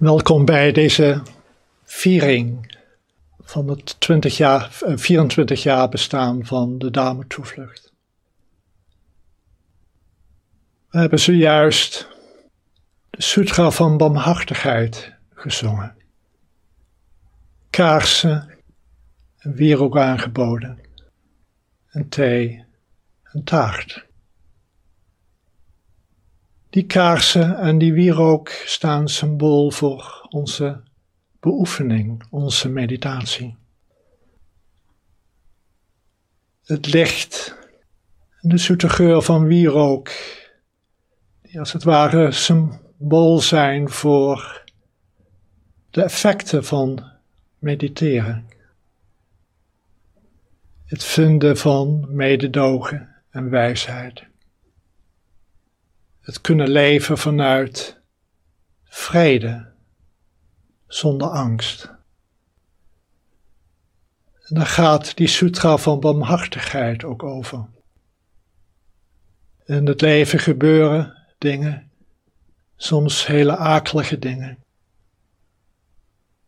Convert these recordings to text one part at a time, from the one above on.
Welkom bij deze viering van het 20 jaar, 24 eh, jaar bestaan van de Dame Toevlucht. We hebben zojuist de Sutra van Barmhartigheid gezongen. Kaarsen en wierook aangeboden, en thee en taart. Die kaarsen en die wierook staan symbool voor onze beoefening, onze meditatie. Het licht en de zoete geur van wierook, die als het ware symbool zijn voor de effecten van mediteren. Het vinden van mededogen en wijsheid het kunnen leven vanuit vrede, zonder angst. En daar gaat die sutra van barmhartigheid ook over. In het leven gebeuren dingen, soms hele akelige dingen.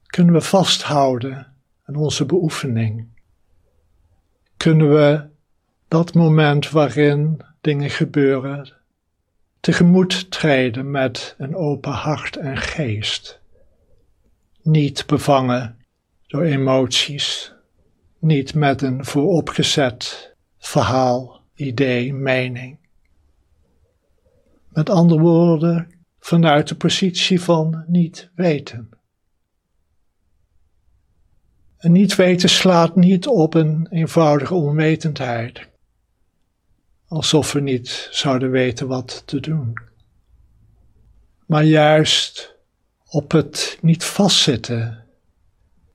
Kunnen we vasthouden aan onze beoefening? Kunnen we dat moment waarin dingen gebeuren tegemoet treden met een open hart en geest. Niet bevangen door emoties, niet met een vooropgezet verhaal, idee, mening. Met andere woorden, vanuit de positie van niet weten. En niet weten slaat niet op een eenvoudige onwetendheid alsof we niet zouden weten wat te doen. Maar juist op het niet vastzitten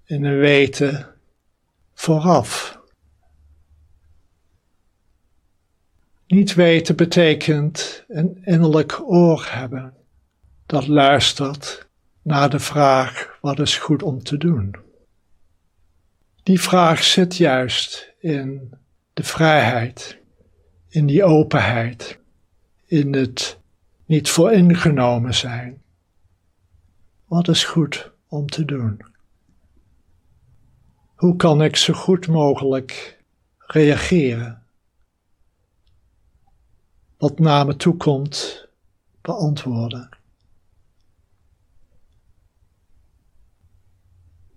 in een weten vooraf. Niet weten betekent een innerlijk oor hebben dat luistert naar de vraag wat is goed om te doen. Die vraag zit juist in de vrijheid in die openheid, in het niet vooringenomen zijn. Wat is goed om te doen? Hoe kan ik zo goed mogelijk reageren? Wat naar me toe komt, beantwoorden.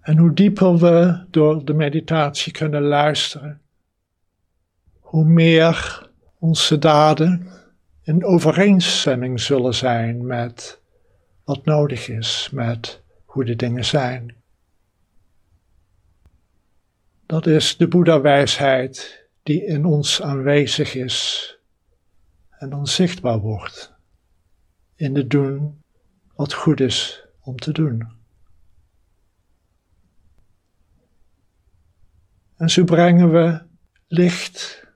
En hoe dieper we door de meditatie kunnen luisteren, hoe meer onze daden in overeenstemming zullen zijn met wat nodig is, met hoe de dingen zijn. Dat is de Boeddha-wijsheid die in ons aanwezig is en dan zichtbaar wordt in het doen wat goed is om te doen. En zo brengen we licht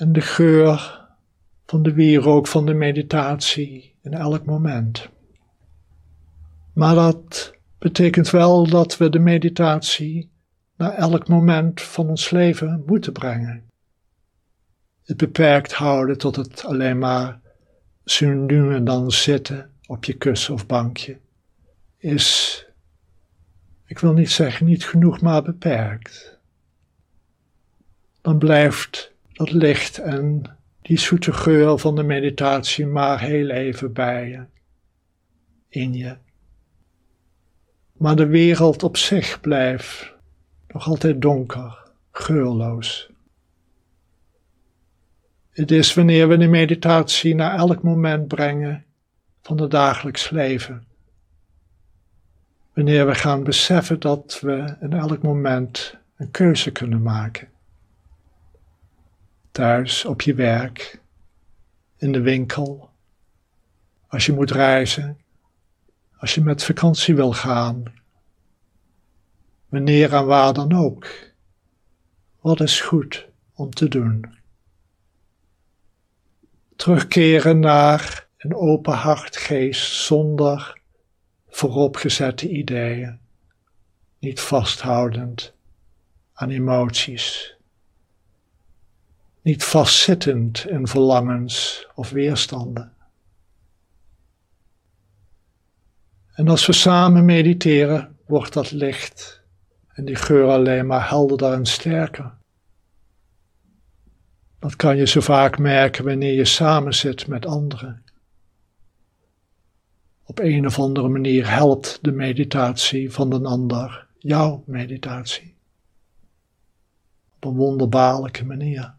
en de geur van de wierook van de meditatie in elk moment. Maar dat betekent wel dat we de meditatie naar elk moment van ons leven moeten brengen. Het beperkt houden tot het alleen maar zo nu en dan zitten op je kussen of bankje is, ik wil niet zeggen niet genoeg, maar beperkt. Dan blijft dat licht en die zoete geur van de meditatie maar heel even bij je, in je. Maar de wereld op zich blijft nog altijd donker, geurloos. Het is wanneer we de meditatie naar elk moment brengen van het dagelijks leven. Wanneer we gaan beseffen dat we in elk moment een keuze kunnen maken thuis, op je werk, in de winkel, als je moet reizen, als je met vakantie wil gaan, wanneer en waar dan ook. Wat is goed om te doen? Terugkeren naar een open hartgeest zonder vooropgezette ideeën, niet vasthoudend aan emoties niet vastzittend in verlangens of weerstanden. En als we samen mediteren, wordt dat licht en die geur alleen maar helderder en sterker. Dat kan je zo vaak merken wanneer je samen zit met anderen. Op een of andere manier helpt de meditatie van een ander jouw meditatie. Op een wonderbaarlijke manier.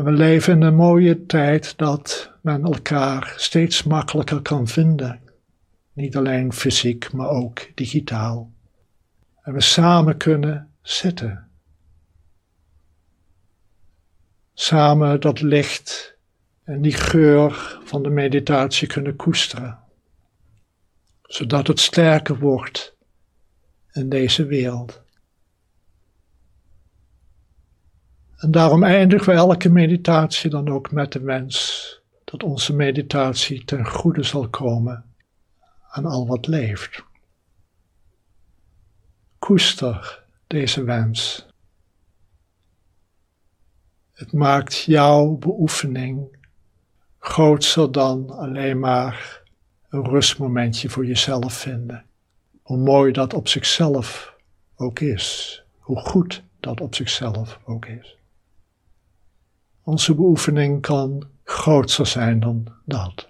En we leven in een mooie tijd dat men elkaar steeds makkelijker kan vinden. Niet alleen fysiek, maar ook digitaal. En we samen kunnen zitten. Samen dat licht en die geur van de meditatie kunnen koesteren. Zodat het sterker wordt in deze wereld. En daarom eindigen we elke meditatie dan ook met de wens dat onze meditatie ten goede zal komen aan al wat leeft. Koester deze wens. Het maakt jouw beoefening groter dan alleen maar een rustmomentje voor jezelf vinden. Hoe mooi dat op zichzelf ook is. Hoe goed dat op zichzelf ook is. Onze beoefening kan groter zijn dan dat.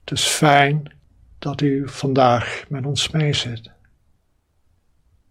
Het is fijn dat u vandaag met ons mee zit.